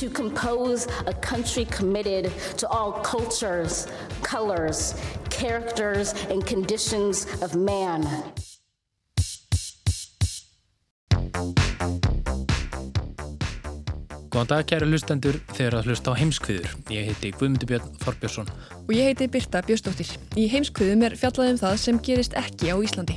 To compose a country committed to all cultures, colors, characters, and conditions of man. Góðan dag kæru hlustendur þegar að hlusta á heimskviður. Ég heiti Guðmundur Björn Þorbjörnsson. Og ég heiti Birta Björnsdóttir. Í heimskviðum er fjallaðum það sem gerist ekki á Íslandi.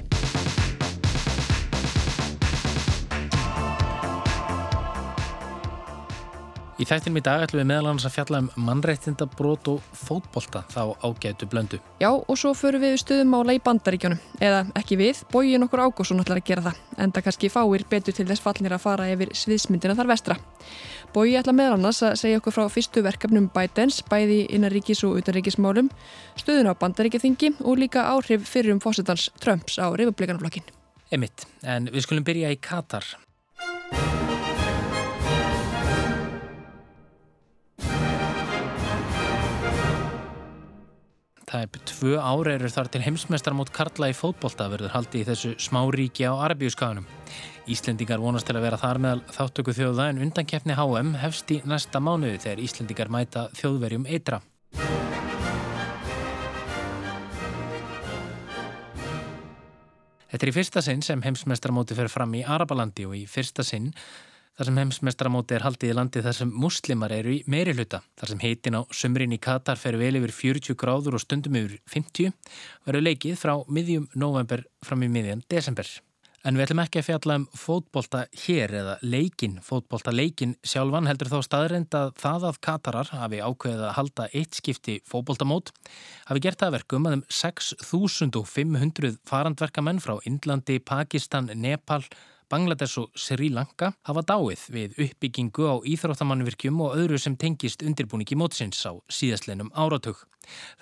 Í þættinum í dag ætlum við meðal annars að fjalla um mannreittindabrót og fótbolta þá ágætu blöndu. Já, og svo förum við stuðumála í bandaríkjónum. Eða ekki við, bógin okkur Ágússon ætlar að gera það. Enda kannski fáir betur til þess fallnir að fara yfir sviðsmyndina þar vestra. Bógi ætla meðal annars að segja okkur frá fyrstu verkefnum Bidens, bæði innaríkis og utanríkismálum, stuðun á bandaríkjaþingi og líka áhrif fyrir um fósitans Trumps á republikanaflokkin. Emitt, en við skulum byrja í Katar. Það er tvö ára eru þar til heimsmeistar mot Karla í fótbolta verður haldi í þessu smáríki á Arabíuskaganum. Íslendingar vonast til að vera þar meðal þáttöku þjóða en undankeppni HM hefst í næsta mánuði þegar Íslendingar mæta þjóðverjum eitra. Þetta er í fyrsta sinn sem heimsmeistarmóti fer fram í Arabalandi og í fyrsta sinn þar sem heimsmestramóti er haldið í landi þar sem muslimar eru í meiri hluta. Þar sem heitin á sömrin í Katar fer vel yfir 40 gráður og stundum yfir 50 verður leikið frá miðjum november fram í miðjan desember. En við ætlum ekki að fjalla um fótbolta hér eða leikin, fótbolta leikin sjálfan heldur þá staðreind að það að Katarar hafi ákveðið að halda eitt skipti fótboltamót hafi gert það verkum að um 6.500 farandverkamenn frá Indlandi, Pakistan, Nepal, Bangladesh og Sri Lanka hafa dáið við uppbyggingu á íþróttamannvirkjum og öðru sem tengist undirbúningi mótsins á síðastleinum áratug.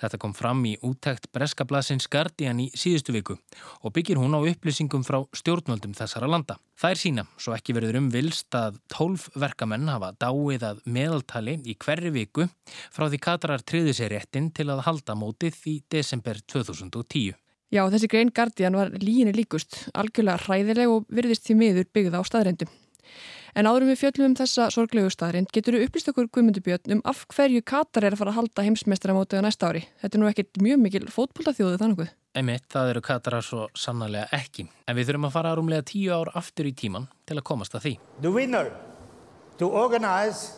Þetta kom fram í útækt Breskablasins Guardian í síðustu viku og byggir hún á upplýsingum frá stjórnvöldum þessara landa. Það er sína, svo ekki verður um vilst að 12 verkamenn hafa dáið að meðaltali í hverri viku frá því Katarar triði sér réttin til að halda mótið í desember 2010. Já, þessi grein Guardian var líginni líkust, algjörlega hræðileg og virðist því miður byggða á staðrendum. En áðurum við fjöllum um þessa sorglegu staðrind getur við upplýst okkur Guðmundubjörn um af hverju Katar er að fara að halda heimsmeistaramótið á næsta ári. Þetta er nú ekkit mjög mikil fótbóltaþjóðu þannig. Einmitt, það eru Katarar svo sannarlega ekki. En við þurfum að fara rúmlega tíu ár aftur í tíman til að komast að því. The winner to organize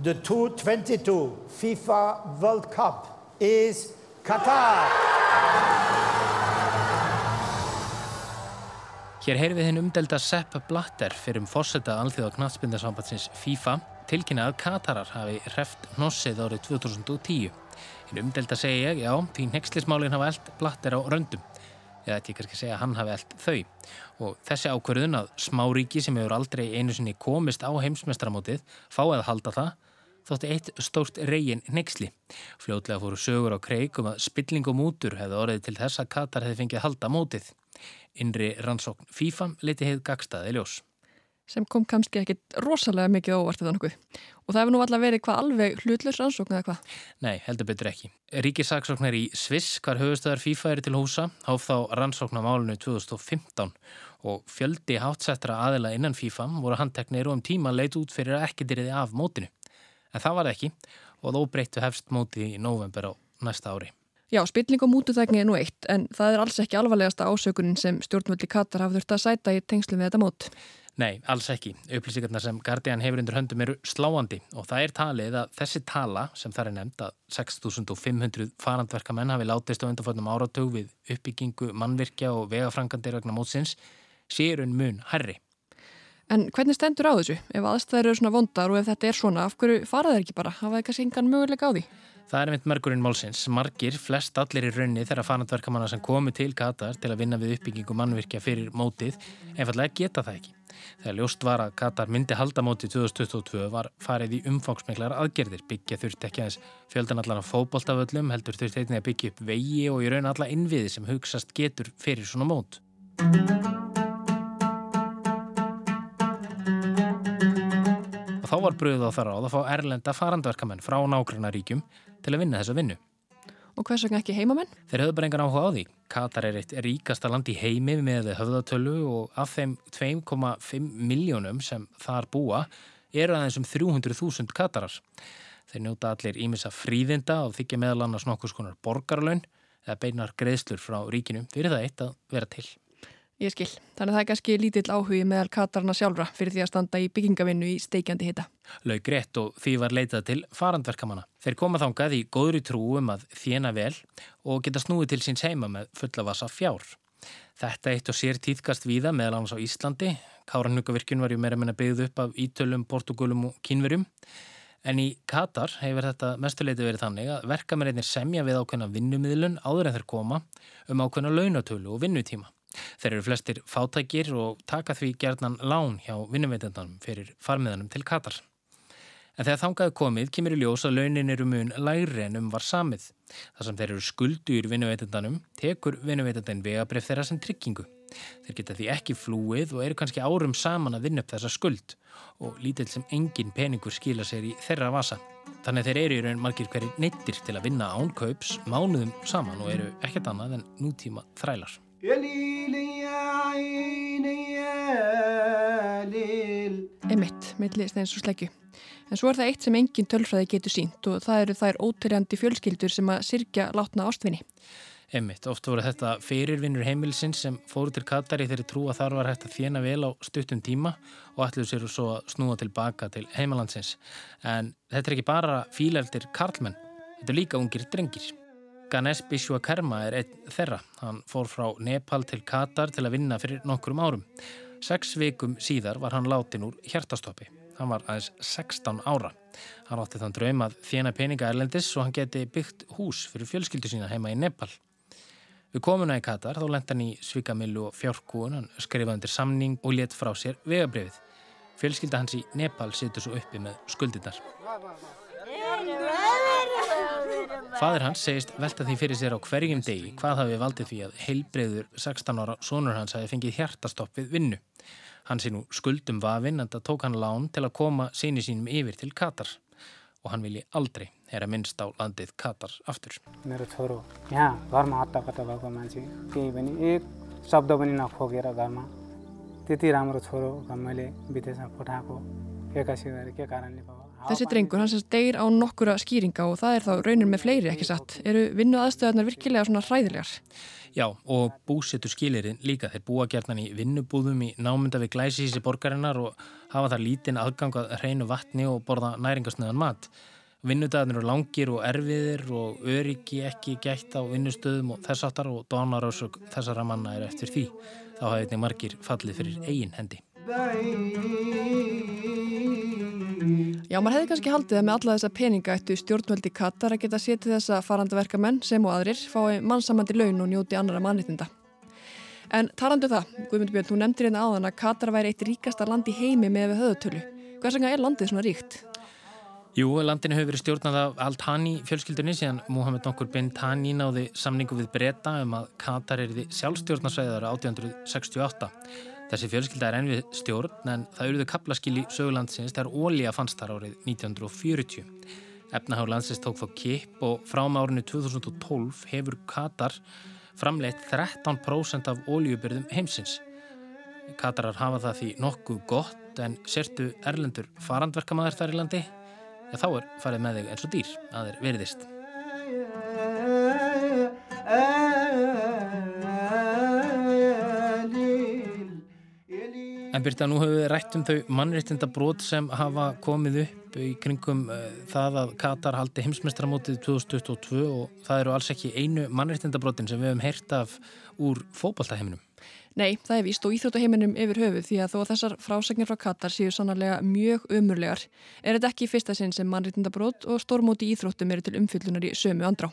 the 2022 FIFA World Cup is Qatar. Hér heyr við hinn umdelda Sepp Blatter fyrir um fórseta alþjóða knatsbyndarsambatsins FIFA tilkynna að Katarar hafi hreft hnossið árið 2010. Hinn umdelda segi ég, já, því nexlismálinn hafa eld Blatter á röndum. Eða þetta ég kannski segja að hann hafi eld þau. Og þessi ákverðun að smáríki sem hefur aldrei einu sinni komist á heimsmestramótið fáið að halda það þótti eitt stórt reygin nexli. Fljótlega fóru sögur á kreik um að spilling og mútur hefði orðið til þess að Katar hefði fengið halda mótið. Innri rannsókn FIFA leiti heið gagstaði ljós. Sem kom kannski ekkit rosalega mikið óvart eða nokkuð. Og það hefur nú alltaf verið hvað alveg hlutlaus rannsókn eða hvað? Nei, heldur betur ekki. Ríkisaksóknar í Sviss, hvar höfustöðar FIFA er til húsa, háf þá rannsókn á málunni 2015 og fjöldi hátsettra aðila innan FIFA voru handteknir og um tíma leit út fyrir að ekki dyrði af mótinu. En það var ekki og þó breyttu hefst móti í november á næsta ári. Já, spilling og mútutækni er nú eitt, en það er alls ekki alvarlegasta ásökunin sem stjórnvöldi Katar hafði þurft að sæta í tengslu með þetta mót. Nei, alls ekki. Upplýsingarna sem Guardian hefur undir höndum eru sláandi og það er talið að þessi tala sem það er nefnd að 6.500 farandverkamenn hafi látist á undanföldum áratug við uppbyggingu, mannvirkja og vegafrangandir vegna mótsins séur un mun herri. En hvernig stendur á þessu? Ef aðstæður eru svona vondar og ef þetta er svona, af hverju fara þeir ekki bara? Hafa þeir kannski engan möguleika á því? Það er einmitt merkurinn málsins. Margir, flest allir í raunni þeirra fanatverkamanna sem komu til Katar til að vinna við uppbyggingu mannvirkja fyrir mótið, einfallega geta það ekki. Þegar ljóst var að Katar myndi halda mótið 2022 var farið í umfangsmiklar aðgerðir. Byggja þurft ekki aðeins fjöldan allar af fókbóltaföllum, heldur þurft einnig að byggja upp vegi og í raun alla innviði sem hugsast getur fyrir svona mót. Þá var bröðuð á það ráð að fá erlenda farandverkamenn frá nágrannaríkjum til að vinna þessa vinnu. Og hvers vegna ekki heimamenn? Þeir höfðu bara engan áhuga á því. Katar er eitt ríkasta land í heimi með höfðatölu og af þeim 2,5 miljónum sem þar búa eru aðeins um 300.000 Katarar. Þeir njóta allir ímissa fríðinda og þykja meðal annars nokkus konar borgarlaun eða beinar greiðslur frá ríkinu fyrir það eitt að vera til. Ég skil. Þannig að það er kannski lítill áhugi meðal Katarna sjálfra fyrir því að standa í byggingavinnu í steikjandi hitta. Laug rétt og því var leitað til farandverkamanna. Þeir koma þángað í góðri trú um að þjena vel og geta snúið til síns heima með fulla vasa fjár. Þetta eitt og sér týðkast víða meðal annars á Íslandi. Káranhugavirkjun var ju meira meina byggð upp af Ítölum, Portugölum og Kínverjum. En í Katar hefur þetta mestuleiti verið þannig að verkamennir semja við ákveðna vinnumiðlun áður en þeir koma um ákveðna launatölu og vinnutíma. Þeir eru flestir fátækir og taka því gerðnan lán hjá vinnuveitandanum fyrir farmiðanum til Katar. En þegar þangaðu komið kemur í ljós að launin eru mun læri en um var samið. Það sem þeir eru skuldur vinnuveitandanum tekur vinnuveitandan vegabref þeirra sem tryggingu. Þeir geta því ekki flúið og eru kannski árum saman að vinna upp þessa skuld og lítill sem engin peningur skila sér í þeirra vasa. Þannig þeir eru í raun margir hverjir neittir til að vinna ánkaups mánuðum saman og eru ekkert annað en nútíma þrælar. Emitt, milli steins og sleggju. En svo er það eitt sem engin tölfræði getur sínt og það eru þær óterjandi fjölskyldur sem að sirkja látna ástvinni. Emitt, oft voru þetta fyrirvinnur heimilsins sem fóru til Katari þegar trú að þar var hægt að þjena vel á stuttum tíma og ætluðu sér svo að snúa tilbaka til heimalandsins. En þetta er ekki bara fíleldir karlmenn, þetta er líka ungir drengir. Ganesh Bishwakarma er einn þeirra. Hann fór frá Nepal til Katar til að vinna fyrir nokkrum árum. Seks vikum síðar var hann látin úr hjertastoppi. Hann var aðeins 16 ára. Hann átti þann draum að þjena peninga erlendis og hann geti byggt hús fyrir fjölskyldu sína heima í Nepal. Við komuna í Katar þá lenda hann í svikamillu og fjárkúun, hann skrifaði undir samning og let frá sér vegabrefið. Fjölskylda hans í Nepal situr svo uppi með skuldinnar. Fadir hans segist velta því fyrir sér á hverjum degi hvað hafi valdið því að heilbreyður 16 ára sonur hans hafi fengið hjartastopp við vinnu. Hann sé nú skuldum vafinn en það tók hann lán til að koma síni sínum yfir til Katar og hann vilji aldrei hera minnst á landið Katar aftur. मेरो छोरो यहाँ घरमा हट्टाकट्टा भएको मान्छे केही पनि एक शब्द पनि नखोकेर घरमा त्यति राम्रो छोरो मैले विदेशमा पठाएको एक्कासी गरेर के कारणले भयो Þessi drengur hans deyr á nokkura skýringa og það er þá raunin með fleiri ekki satt. Eru vinnu aðstöðarnar virkilega svona hræðilegar? Já, og búsettur skilirinn líka. Þeir búa gerðan í vinnubúðum í námynda við glæsísi borgarinnar og hafa þar lítinn aðgang að hreinu vatni og borða næringasnöðan mat. Vinnudagarnir eru langir og erfiðir og öryggi ekki gætt á vinnustöðum og þess aftar og dánarásök þessara manna er eftir því. Þá hafa einnig margir fallið fyrir eigin hendi. Já, maður hefði kannski haldið að með alla þessa peninga ættu stjórnvöldi Katar að geta setið þessa farandaverka menn sem og aðrir fái mannsamandi laun og njóti annara mannriðinda. En talandu um það, Guðmundur Björn, þú nefndir hérna áðan að Katar væri eitt ríkasta land í heimi með við höðutölu. Hvað sanga er landið svona ríkt? Jú, landinu hefur verið stjórnað af Al-Thani fjölskyldunni síðan Mohamed Nokkur bin Thani náði samningu við breyta um að Katar er því sjálfstjórnarsvæðar 1868. Þessi fjölskylda er enn við stjórn en það eruðu kaplaskil í sögulandsins þegar ólíja fannst þar árið 1940. Efnaháður landsins tók þó kipp og frám árinu 2012 hefur Katar framleitt 13% af ólíubyrðum heimsins. Katarar hafa það því nokkuð gott en sértu erlendur farandverkamæður þar í landi, ja, þá er farið með þig eins og dýr að þeir veriðist. En Birta, nú hefur við rætt um þau mannréttinda brot sem hafa komið upp í kringum uh, það að Katar haldi heimsmestramótið 2022 og það eru alls ekki einu mannréttinda brotin sem við hefum heyrt af úr fókbaltaheiminum. Nei, það er víst og íþróttaheiminum yfir höfuð því að þó að þessar frásagnir frá Katar séu sannarlega mjög umurlegar er þetta ekki fyrsta sinn sem mannriðtindabrót og stórmóti íþróttum eru til umfyllunar í sömu andrá.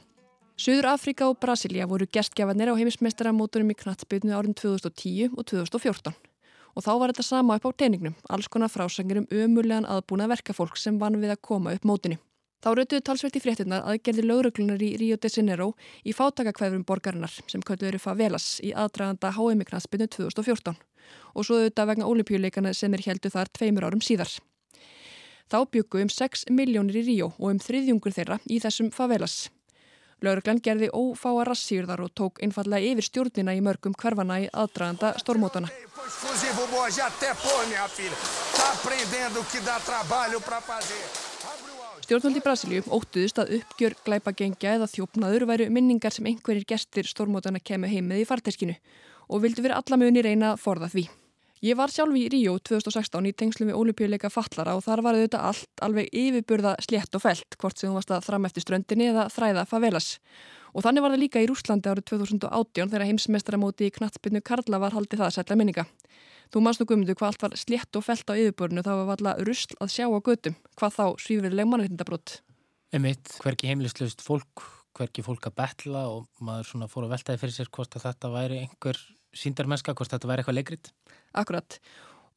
Suður Afrika og Brasilia voru gerstgjafanir á heimismestaramótunum í knatsbyrnu árin 2010 og 2014 og þá var þetta sama upp á teiningnum, alls konar frásagnir um umurlegan aðbúna verkafólk sem vann við að koma upp mótinu. Þá rautuðu talsvert í fréttinnar aðgerði lauruglunar í Rio de Janeiro í fátakakveðurum borgarinnar sem kölluður favelas í aðdraganda HM-knaspinu 2014 og svo auðvitað vegna olimpíuleikana sem er heldu þar tveimur árum síðar. Þá byggu um 6 miljónir í Rio og um þriðjungur þeirra í þessum favelas. Lauruglan gerði ófáa rassýrðar og tók einfallega yfir stjórnina í mörgum hverfana í aðdraganda stormótana. Stjórnvöld í Brasilíu óttuðist að uppgjör, glæpagengja eða þjófnaður væru minningar sem einhverjir gestir stormótana kemur heimið í farteskinu og vildu verið allamögunni reyna að forða því. Ég var sjálf í Ríó 2016 í tengslum við olimpíuleika fallara og þar var þetta allt alveg yfirburða slétt og felt hvort sem þú varst að fram eftir ströndinni eða þræða favelas. Og þannig var það líka í Rúslandi árið 2018 þegar heimsmestaramóti í knattspinnu Karla var haldið það að setja minninga. Þú mannst nú gumundu hvað allt var slétt og felt á yfirbörnu þá var alltaf rusl að sjá á gödum hvað þá svífriðleg mannreitindabrótt. Emitt, hverki heimlislaust fólk, hverki fólk að betla og maður svona fór að veltaði fyrir sér hvort að þetta væri einhver síndarmennska, hvort þetta væri eitthvað leikrit. Akkurat.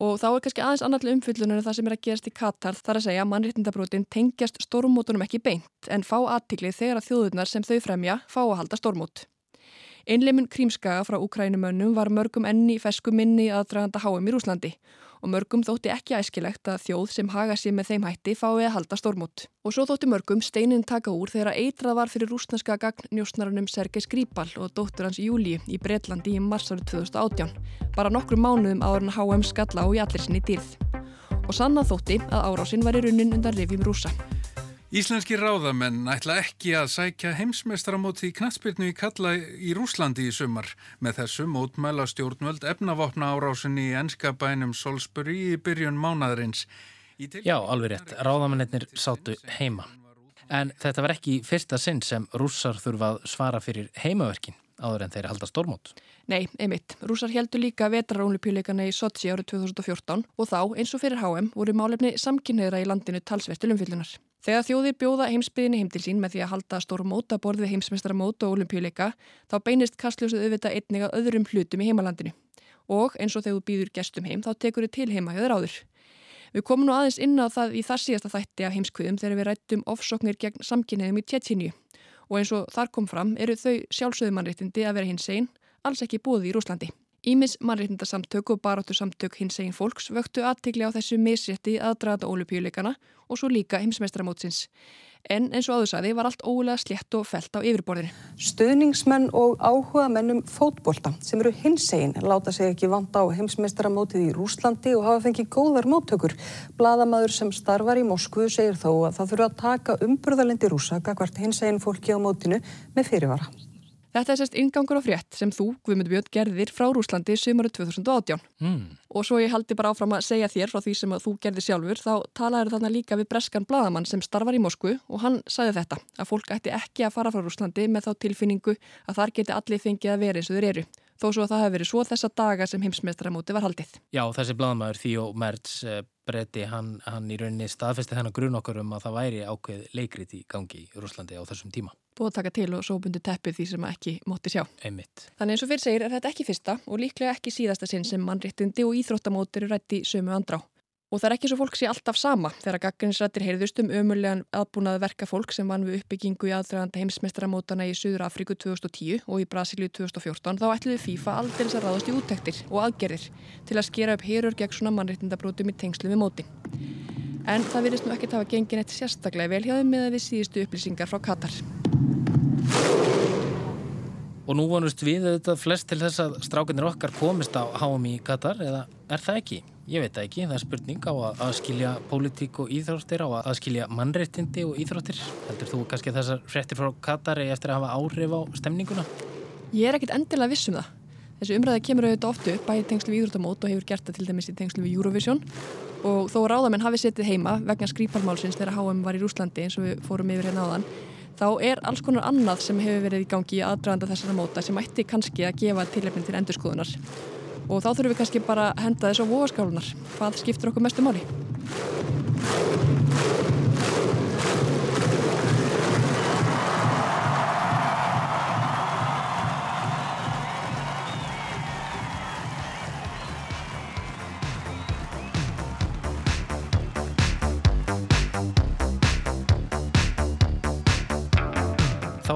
Og þá er kannski aðeins annarlega umfyllunum en það sem er að gerast í Katar þar að segja að mannreitindabrótin tengjast stórmótunum ekki beint en fá aðtiklið þegar að þjóðunar sem þau fremja fá að halda stórmót. Einleimun krímskaga frá Ukrænumönnum var mörgum enni fesku minni aðdraganda háum í Rúslandi og mörgum þótti ekki æskilegt að þjóð sem haga sér með þeim hætti fái að halda stormút. Og svo þótti mörgum steinin taka úr þegar eitrað var fyrir rúsneska gagnnjósnarunum Sergei Skripal og dóttur hans Júli í Breitlandi í marsarið 2018, bara nokkru mánuðum áður en HM skalla á í allir sinni dýrð. Og sanna þótti að árásinn var í runnin undan rifjum rúsa. Íslenski ráðamenn ætla ekki að sækja heimsmeistaramóti í knatsbyrnu í kalla í Rúslandi í sumar. Með þessu mótmæla stjórnvöld efnavopna árásinni í ennskabænum Solsbury í byrjun mánaðarins. Já, alveg rétt. Ráðamennir sátu heima. En þetta var ekki fyrsta sinn sem rússar þurfa að svara fyrir heimaverkin áður en þeir halda stormót. Nei, einmitt. Rússar heldur líka vetrarónlupjuleikana í Sochi árið 2014 og þá, eins og fyrir HM, voru málefni samkynneira í landinu talsvertil umfyllunar. Þegar þjóðir bjóða heimsbyðinni heim til sín með því að halda stóru móta borð við heimsmeistaramót og olimpíuleika, þá beinist kastljósuð auðvitað einnig að öðrum hlutum í heimalandinu. Og eins og þegar þú býður gestum heim, þá tekur þið til heima höður áður. Við komum nú aðeins inn á það í þar síðasta þætti af heimskviðum þegar við rættum ofsóknir gegn samkynniðum í Tjettíniu og eins og þar kom fram eru þau sjálfsögðumannréttindi að vera hins einn alls ekki búið í Rúslandi. Ímis mannréttindasamtök og baróttu samtök hins einn fólks vöktu aðtikli á þessu misrétti aðdraða ólupíuleikana og svo líka heimsmeistramótsins. En eins og áðursaði var allt ólega slétt og felt á yfirborðinu. Stöðningsmenn og áhuga mennum fótbolta sem eru hins einn láta sig ekki vanda á heimsmeistaramótið í Rúslandi og hafa fengið góðar móttökur. Bladamadur sem starfar í Moskvu segir þó að það þurfa að taka umburðalendi rúsaka hvert hins einn fólki á mótinu með fyrirvara. Þetta er sérst ingangur á frétt sem þú, Guðmund Björn, gerðir frá Rúslandi sömuru 2018. Mm. Og svo ég haldi bara áfram að segja þér frá því sem þú gerði sjálfur, þá talaður þarna líka við breskan bladamann sem starfar í Moskvu og hann sagði þetta, að fólk ætti ekki að fara frá Rúslandi með þá tilfinningu að þar geti allir fengið að vera eins og þeir eru. Þó svo að það hefði verið svo þessa daga sem heimsmeistramóti var haldið. Já, þessi bladamæður Þíó Mertz eh, bretti, hann, hann í rauninni staðfesti þennan grun okkur um að það væri ákveð leikrit í gangi í Rúslandi á þessum tíma búið að taka til og svo bundi teppið því sem ekki mótti sjá. Einmitt. Þannig eins og fyrir segir er þetta ekki fyrsta og líklega ekki síðasta sinn sem mannréttindi og íþróttamótir rætti sömu andrá. Og það er ekki svo fólk sé alltaf sama þegar gaggrinsrættir heyrðust um ömulegan aðbúnaði verka fólk sem vann við uppbyggingu í aðdraganda heimsmestaramótana í Suður Afríku 2010 og í Brasilíu 2014 þá ætluði FIFA aldrei að ráðast í úttektir og aðgerðir til að skera upp heyrur gegn svona mannréttindabrótum í tengslu við móti. En það virðist nú ekkert hafa gengin eitt sérstaklega vel hjá þeim með við síðustu upplýsingar frá Katar. Og nú vonust við auðvitað flest til þess að strákinir okkar komist á HM í Katar eða er það ekki? Ég veit ekki, það er spurning á að aðskilja pólitík og íþróttir, á að aðskilja mannreittindi og íþróttir. Heldur þú kannski þessar frettir frá Katar eftir að hafa áhrif á stemninguna? Ég er ekkit endilega viss um það. Þessi umræði kemur auðvitað oftu bæði tengslu við íþróttamót og hefur gert það til dæmis í tengslu við Eurovision og þó ráðamenn hafi setið heima vegna skrýparmálsins þegar HM var í Rúslandi eins og við fórum yfir hérna áðan þá er alls konar annað sem hefur verið í gangi í aðdraganda þessara móta sem ætti kannski að gefa tilefnin til endurskoðunar. Og þá þurfum við kannski bara að henda þess á vóaskálunar. Hvað skiptir okkur mestu máli?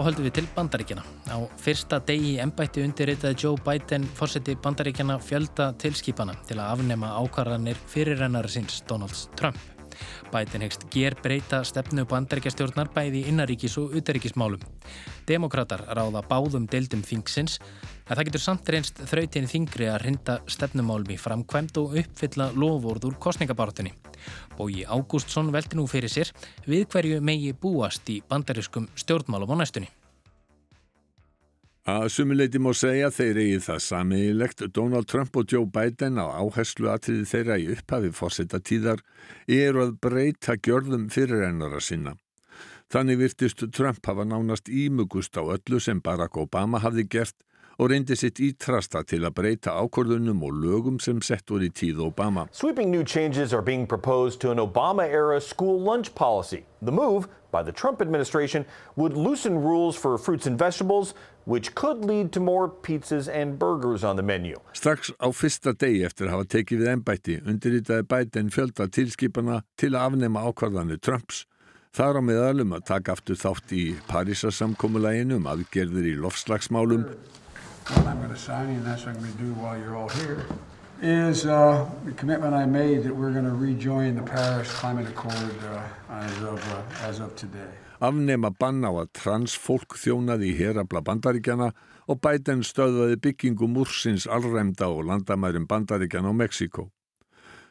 Höldum við til bandaríkjana. Á fyrsta degi í ennbætti undirritaði Joe Biden fórseti bandaríkjana fjölda tilskipana til að afnema ákvarðanir fyrirrennara síns Donalds Trump. Biden hegst ger breyta stefnu bandaríkjastjórnar bæði innaríkis og utaríkismálum. Demokrater ráða báðum deildum þingsins að það getur samt reynst þrautin þingri að rinda stefnumálum í framkvæmt og uppfylla lofórð úr kostningabartunni. Bóji Ágústsson veldi nú fyrir sér við hverju megi búast í bandarískum stjórnmálum á næstunni. Að sumuleiti má segja þeir eigi það samiðilegt Donald Trump og Joe Biden á áherslu atriði þeirra í upphafi fórseta tíðar eru að breyta gjörðum fyrirrennara sinna. Þannig virtist Trump hafa nánast ímugust á öllu sem Barack Obama hafði gert og reyndi sitt ítrasta til að breyta ákvörðunum og lögum sem sett voru í tíð Obama. Sweeping new changes are being proposed to an Obama-era school lunch policy. The move by the Trump administration would loosen rules for fruits and vegetables which could lead to more pizzas and burgers on the menu. Strax á fyrsta degi eftir að hafa tekið við ennbætti undirritaði Biden fjölda tilskipana til að afnema ákvarðanir Trumps. Þar á meðalum að taka aftur þátt í Parísasamkomulæginu um aðgerðir í lofslagsmálum what I'm going to sign, and that's what I'm going to do while you're all here, is uh, the commitment I made that we're going to rejoin the Paris Climate Accord uh, as, of, uh, as of today. Afnema bann á að transfólk þjónaði í herabla bandaríkjana og Biden stöðvaði byggingu múrsins allræmda og landamærum bandaríkjana á Mexiko.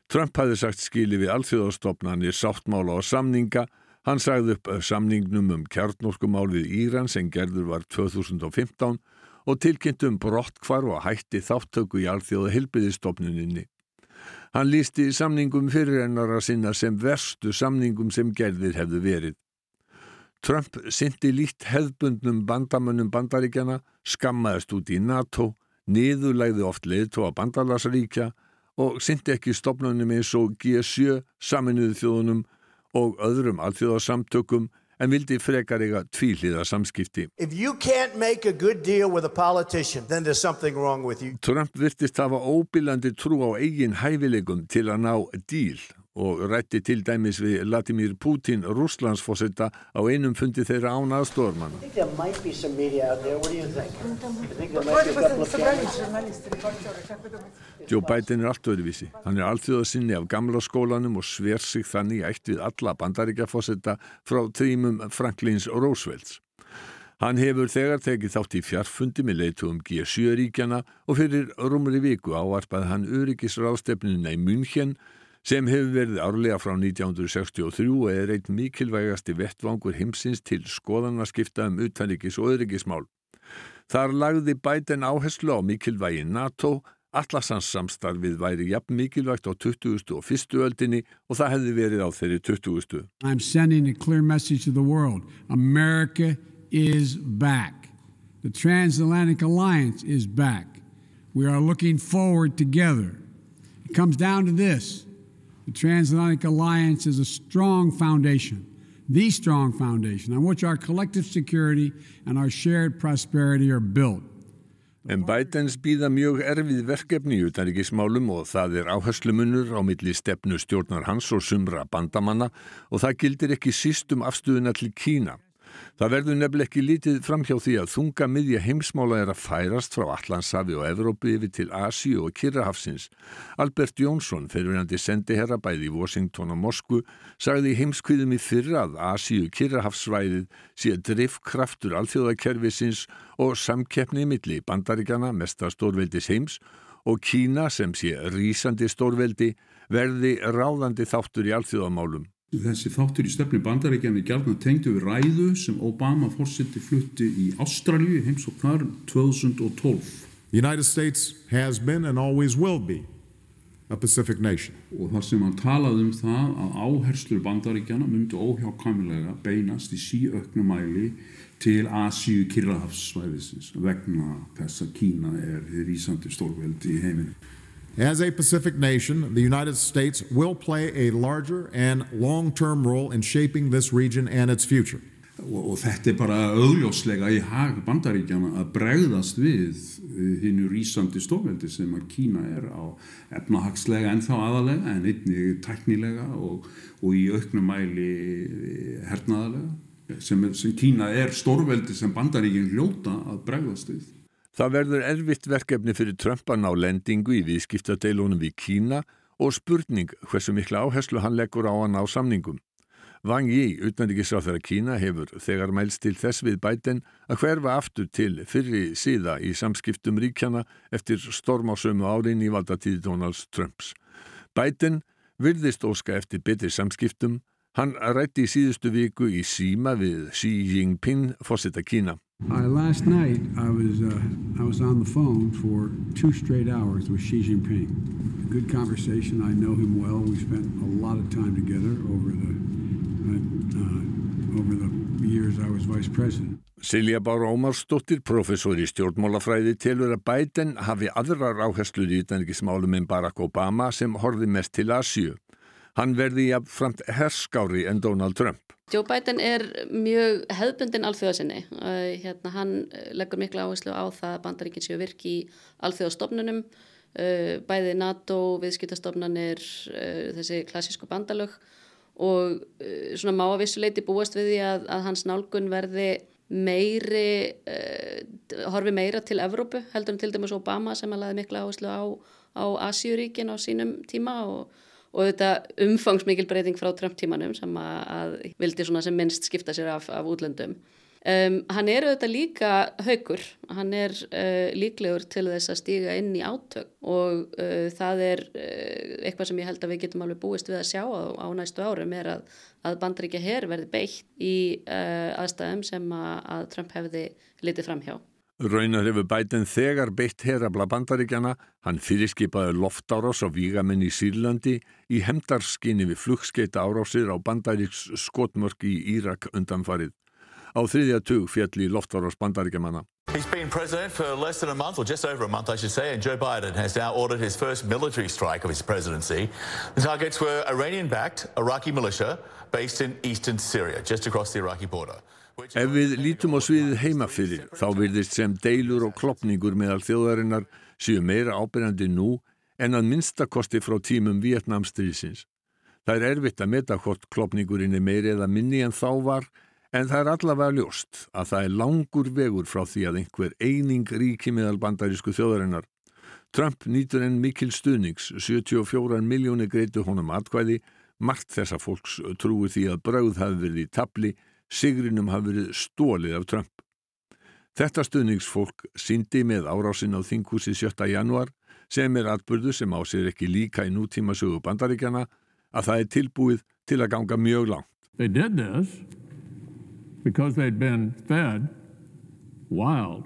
Trump hafði sagt skili við alþjóðastofnanir sáttmála og samninga. Hann sagði upp samningnum um kjarnorkumálið Íran sem gerður var 2015 og tilkynntum brottkvar og hætti þáttöku í alþjóða hilbiðistofnuninni. Hann lísti samningum fyrirennara sinna sem verstu samningum sem gerðir hefðu verið. Trump syndi lít hefðbundnum bandamönnum bandaríkjana, skammaðist út í NATO, niðurlæði oft leiðtó að bandalasaríkja og syndi ekki stopnunum eins og G7, saminuðu þjóðunum og öðrum alþjóðasamtökum en vildi frekar eiga tvíliða samskipti. Trump virtist hafa óbílandi trú á eigin hæfileikum til að ná díl og rætti til dæmis við Latimir Putin, rúslandsfósetta, á einum fundi þeirra án aðstofmann. Joe Biden er allt öðruvísi. Hann er allþjóðasinni af gamla skólanum og sver sig þannig ætt við alla bandaríkjafósetta frá trímum Franklins Roosevelts. Hann hefur þegar tekið þátt í fjarfundi með leitugum G7-ríkjana og fyrir rúmri viku áarpaði hann öryggisrástefnuna í München sem hefur verið árlega frá 1963 og er eitt mikilvægasti vettvangur heimsins til skoðanaskipta um utanrikis og öðrikismál. Þar lagði Biden áherslu á mikilvægi NATO, Atlasans samstarfið væri jafn mikilvægt á 20. og 1. öldinni og það hefði verið á þeirri 20. I'm sending a clear message to the world. America is back. The transatlantic alliance is back. We are looking forward together. It comes down to this. The transatlantic alliance is a strong foundation, the strong foundation on which our collective security and our shared prosperity are built. En Bidens býða mjög erfið verkefni í utanríkismálum og það er áherslumunur á milli stefnu stjórnar hans og sumra bandamanna og það gildir ekki síst um afstöðuna til Kína. Það verður nefnileg ekki lítið framhjá því að þunga miðja heimsmála er að færast frá Allandshafi og Evrópi yfir til Asíu og Kirrahafsins. Albert Jónsson, fyrirvændi sendiherra bæði í Washington og Moskvu, sagði heimskviðum í fyrra að Asíu Kirrahafsvæðið sé driftkraftur alþjóðakerfisins og samkeppni milli bandaríkjana mesta stórveldis heims og Kína sem sé rýsandi stórveldi verði ráðandi þáttur í alþjóðamálum. Þessi þáttur í stefni bandaríkjana er gætna tengdu við ræðu sem Obama fórseti flutti í Ástralju heims og þar 2012. The United States has been and always will be a Pacific nation. Og þar sem hann talaði um það að áherslur bandaríkjana myndi óhjákamilega beinast í síauknumæli til Asíu Kirrahafssvæðisins vegna þess að Kína er því rísandi stórveldi í heiminu. As a Pacific nation, the United States will play a larger and long-term role in shaping this region and its future. Og, og þetta er bara augljóslega í hag bandaríkjana að bregðast við hinnu rýsandi stofveldi sem að Kína er á efnahagslega en þá aðalega en einni teknilega og, og í auknum mæli hernaðalega sem, sem Kína er stórveldi sem bandaríkin hljóta að bregðast við. Það verður erfitt verkefni fyrir Trumpan á lendingu í viðskiptadeilunum við Kína og spurning hversu mikla áherslu hann leggur á hann á samningum. Wang Yi, utanrikiðsáþara Kína, hefur þegar mælst til þess við bæten að hverfa aftur til fyrri síða í samskiptum ríkjana eftir stormásömu árin í valdatíði Donalds Trumps. Bæten virðist óska eftir betri samskiptum. Hann rætti í síðustu viku í síma við Xi Jinping, fósita Kína. Uh, last night I was, uh, I was on the phone for two straight hours with Xi Jinping. A good conversation. I know him well. We spent a lot of time together over the uh, over the years I was vice president. Silja Bára Ómarsdóttir, professor í stjórnmálafræði, telur að Biden hafi aðrar áherslur í utanriksmálum en Barack Obama sem horfi mest til Asju. Hann verði jafnframt herskári en Donald Trump. Joe Biden er mjög hefðbundin alþjóðasinni. Hérna, hann leggur miklu áherslu á það að bandaríkinn séu virki í alþjóðastofnunum, bæði NATO, viðskiptastofnanir, þessi klassísku bandalög og svona má að vissuleiti búast við því að, að hans nálgun verði meiri horfi meira til Evrópu heldur en til dæmis Obama sem að laði mikla áherslu á, á Asjúríkin á sínum tíma og, og þetta umfangsmikil breyting frá Trump tímanum sem að, vildi svona sem minnst skipta sér af, af útlöndum. Um, hann er auðvitað líka haugur, hann er uh, líklegur til þess að stíga inn í átök. Og uh, það er uh, eitthvað sem ég held að við getum alveg búist við að sjá á, á næstu árum er að, að bandaríkja hér verði beitt í aðstæðum sem að, að Trump hefði litið fram hjá. Raunar hefur bætinn þegar beitt herabla bandaríkjana, hann fyrirskipaði loftárás á vígamenn í Sýrlandi í hemdarskinni við flugskeita árásir á bandaríks skotmörk í Írak undanfarið. á þriðja tug fjall í loftvarars bandaríkjamanna. He's been president for less than a month, or just over a month, I should say, and Joe Biden has now ordered his first military strike of his presidency. The targets were Iranian-backed Iraqi militia based in eastern Syria, just across the Iraqi border. Ef við lítum á sviðið heimafyrir, þá virðist sem deilur og klopningur meðal þjóðarinnar séu meira ábyrjandi nú en að minnstakosti frá tímum Vietnamstrísins. Það er erfitt að meta hvort klopningurinn er meiri eða minni en þá var, En það er allavega ljóst að það er langur vegur frá því að einhver eining ríki meðal bandarísku þjóðarinnar. Trump nýtur enn mikil stuðnings, 74 miljóni greitu honum atkvæði, margt þessa fólks trúi því að brauð hafi verið í tabli, sigrinum hafi verið stólið af Trump. Þetta stuðningsfólk síndi með árásin á þinghúsi 7. januar, sem er atbyrðu sem á sér ekki líka í nútíma sögu bandaríkjana, að það er tilbúið til að ganga mjög langt. They did this because they'd been fed wild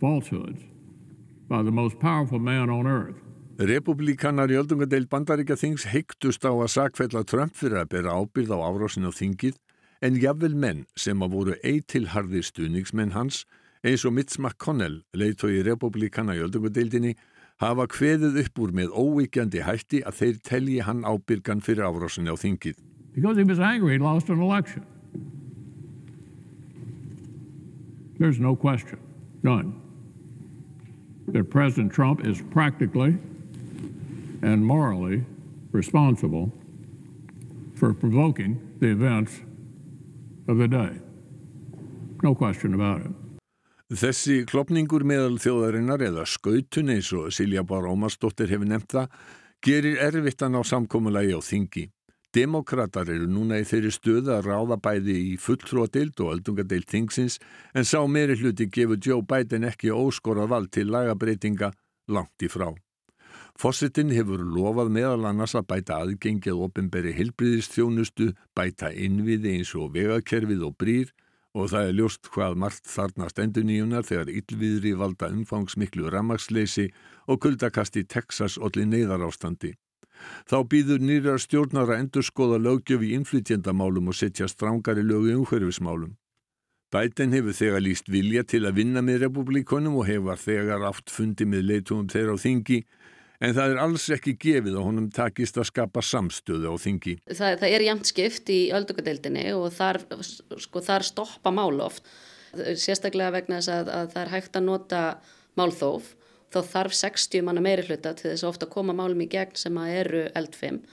falsehoods by the most powerful man on earth. Republikanar í öldungadeild bandaríkja þings heiktust á að sakfella Trump fyrir að bera ábyrð á árásin á þingið en jafnvel menn sem að voru eitilharði stuðningsmenn hans eins og Mitch McConnell, leiðtói republikana í öldungadeildinni, hafa kveðið upp úr með óvíkjandi hætti að þeir telji hann ábyrgan fyrir árásin á þingið. Angry no question, none, that President Trump is practically and morally responsible for provoking the events of the day. No question about it. Þessi klopningur meðal þjóðarinnar eða skautun eins og Silja Bár Ómarsdóttir hefur nefnt það gerir erfitt að ná samkómulagi á þingi. Demokrater eru núna í þeirri stöðu að ráða bæði í fulltróðdeild og öldungadeild þingsins en sá meiri hluti gefur Joe Biden ekki óskorað vald til lagabreitinga langt í frá. Fossetin hefur lofað meðal annars að bæta aðgengið ofinberi hilbriðistjónustu, bæta innviði eins og vegakerfið og brýr og það er ljóst hvað margt þarnast enduníunar þegar yllviðri valda umfangsmiklu rammagsleysi og kuldakast í Texas olli neyðar ástandi. Þá býður nýra stjórnar að endurskoða lögjöf í innflytjendamálum og setja strángari lög í umhverfismálum. Biden hefur þegar líst vilja til að vinna með republikonum og hefur þegar aft fundi með leitungum þeirra á þingi en það er alls ekki gefið að honum takist að skapa samstöðu á þingi. Það, það er jæmt skipt í öldungadeildinni og þar, sko, þar stoppa málof, sérstaklega vegna þess að, að það er hægt að nota málþóf, þá þarf 60 manna meiri hluta til þess að ofta koma málum í gegn sem að eru eldfim.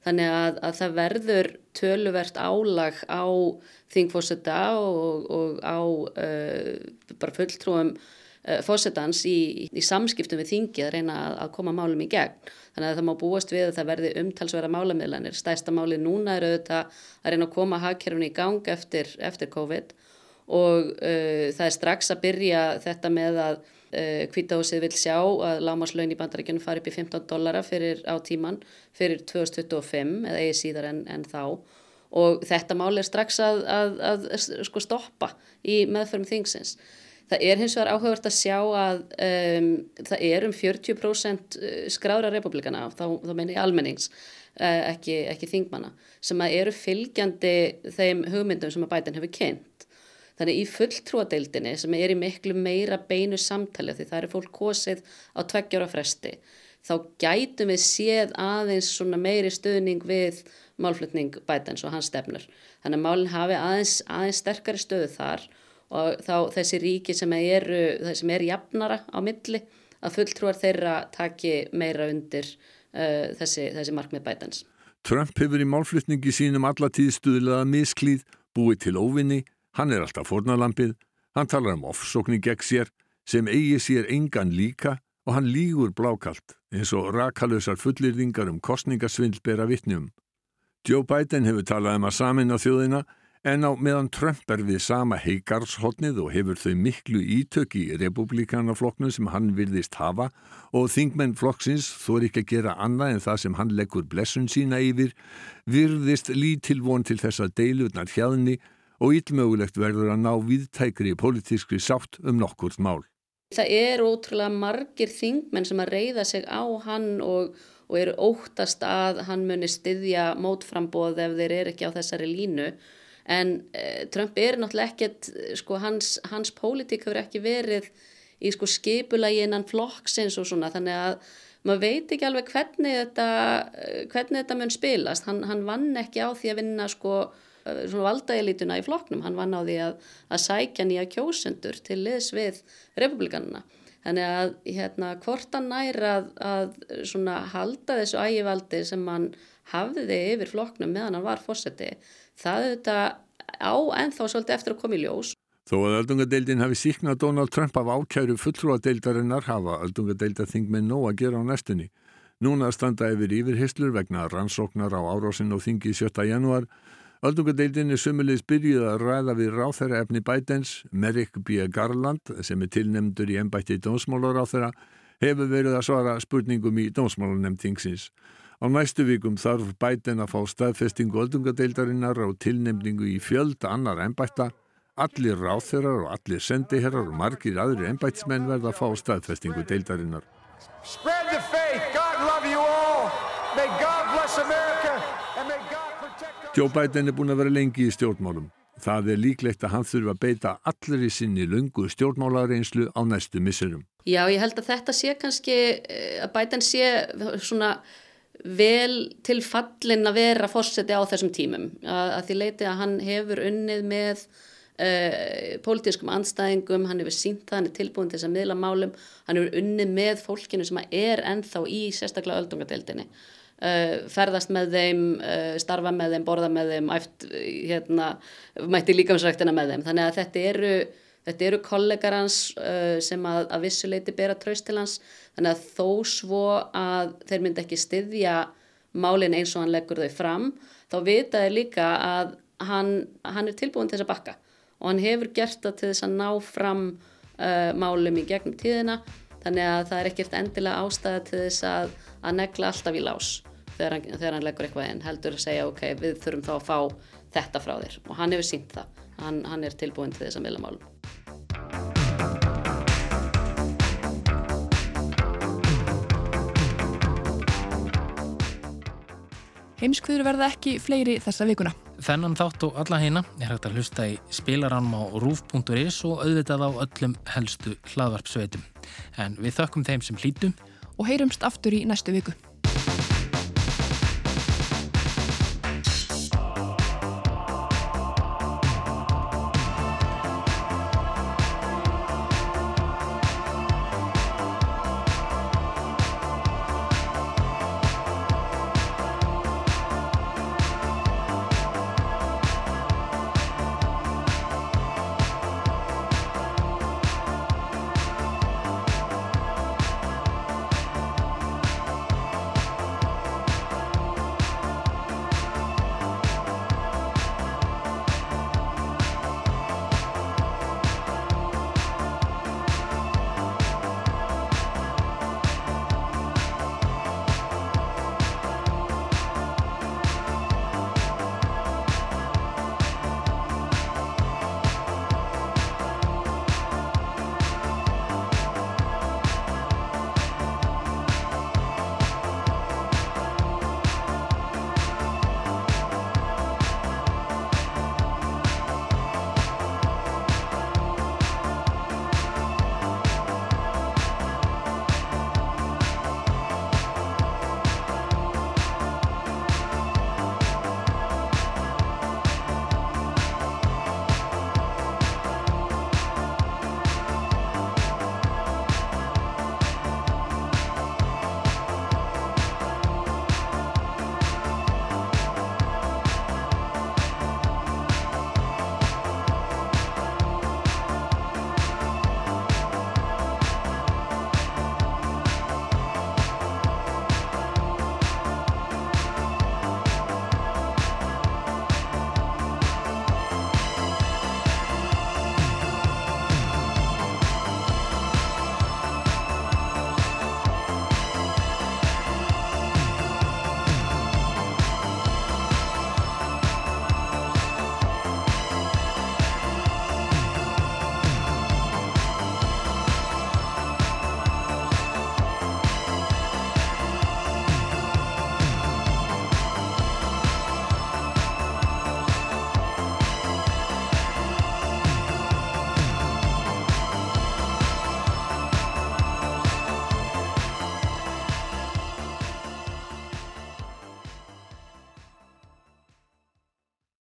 Þannig að, að það verður töluvert álag á þingfósetta og, og á uh, bara fulltrúum fósettans í, í samskiptum við þingi að reyna að, að koma málum í gegn. Þannig að það má búast við að það verði umtalsverða málamiðlanir. Stæsta málið núna er auðvitað að reyna að koma hagkerfni í gang eftir, eftir COVID og uh, það er strax að byrja þetta með að uh, vil sjá að lámaslaun í bandarækjunum fari upp í 15 dollara fyrir á tíman fyrir 2025 eða eigi síðar en, en þá og þetta mál er strax að, að, að sko stoppa í meðförum þingsins. Það er hins vegar áhugavert að sjá að um, það er um 40% uh, skrára republikana, þá, þá meina ég almennings, uh, ekki, ekki þingmanna, sem eru fylgjandi þeim hugmyndum sem að bætin hefur kynnt. Þannig í fulltrúadeildinni sem er í miklu meira beinu samtali því það eru fólk kosið á tveggjára fresti þá gætum við séð aðeins meiri stöðning við málflutning bætans og hans stefnur. Þannig að málinn hafi aðeins, aðeins sterkari stöðu þar og þá þessi ríki sem eru, sem er jafnara á milli að fulltrúar þeirra taki meira undir uh, þessi, þessi markmið bætans. Trump hefur í málflutningi sínum allatíð stuðlaða misklíð, búið til óvinni Hann er alltaf fornalampið, hann talar um ofsókni gegn sér sem eigi sér engan líka og hann lígur blákalt eins og rakalösar fullirðingar um kostningasvindl bera vittnum. Joe Biden hefur talað um að samin á þjóðina en á meðan Trump er við sama heigarshotnið og hefur þau miklu ítök í republikanaflokknum sem hann virðist hafa og þingmenn flokksins þór ekki að gera annað en það sem hann leggur blessun sína yfir virðist lítilvon til þess að deilurnar hjaðni og ílmögulegt verður að ná viðtækri politískri sátt um nokkurt mál. Það er ótrúlega margir þingmenn sem að reyða sig á hann og, og eru óttast að hann muni styðja mótframbóð ef þeir eru ekki á þessari línu. En eh, Trump er náttúrulega ekkert, sko hans, hans pólitík hefur ekki verið í sko skipulagi innan flokksins og svona þannig að maður veit ekki alveg hvernig þetta, hvernig þetta mun spilast. Hann, hann vann ekki á því að vinna sko Eh, valdaelítuna í flokknum, hann vann á því að, að sækja nýja kjósendur til liðs við republikanuna. Þannig að hérna, hvort hann næra að, að halda þessu ægivaldi sem hann hafði yfir flokknum meðan hann var fósetti, það þetta á ennþá svolítið eftir að koma í ljós. Þó að öldungadeildin hafi síknað Donald Trump af ákjæru fulltrúadeildarinnar hafa öldungadeildaþingminn nóg að gera á næstunni. Núna standa yfir yfirhyslur vegna rannsóknar á árásinn og þingi 7. januar Öldungadeildin er sumulegis byrjuð að ræða við ráþæra efni bætens, Merrick B. Garland, sem er tilnemdur í ennbætti dómsmálaráþæra, hefur verið að svara spurningum í dómsmálanemtingsins. Á næstu vikum þarf bæten að fá staðfestingu öldungadeildarinnar og tilnemningu í fjölda annar ennbætta. Allir ráþærar og allir sendiherrar og margir aðri ennbættismenn verða að fá staðfestingu deildarinnar. Joe Biden er búin að vera lengi í stjórnmálum. Það er líklegt að hann þurfa að beita allir í sinni lungu stjórnmálareinslu á næstu misserum. Já, ég held að þetta sé kannski, eh, að Biden sé svona vel til fallin að vera fórseti á þessum tímum. Að, að því leiti að hann hefur unnið með uh, pólitískum anstæðingum, hann hefur sínt það, hann er tilbúin til þess að miðla málum, hann hefur unnið með fólkinu sem er ennþá í sérstaklega öldungadeildinni. Uh, ferðast með þeim, uh, starfa með þeim, borða með þeim, æft, hérna, mætti líkamsræktina með þeim. Þannig að þetta eru, þetta eru kollegar hans uh, sem að, að vissuleiti bera traust til hans. Þannig að þó svo að þeir myndi ekki styðja málinn eins og hann leggur þau fram, þá vitaði líka að hann, hann er tilbúin til þess að bakka og hann hefur gert það til þess að ná fram málum í gegnum tíðina. Þannig að það er ekkert endilega ástæða til þess að, að negla alltaf í lás þegar hann, þegar hann leggur eitthvað inn heldur að segja ok, við þurfum þá að fá þetta frá þér og hann hefur sínt það hann, hann er tilbúin til þess að meðla málum. Heimskviður verða ekki fleiri þessa vikuna. Þennan þátt og alla hérna er hægt að hlusta í spilaranum á rúf.is og auðvitað á öllum helstu hlaðvarpsveitum. En við þökkum þeim sem hlítum og heyrumst aftur í næstu viku.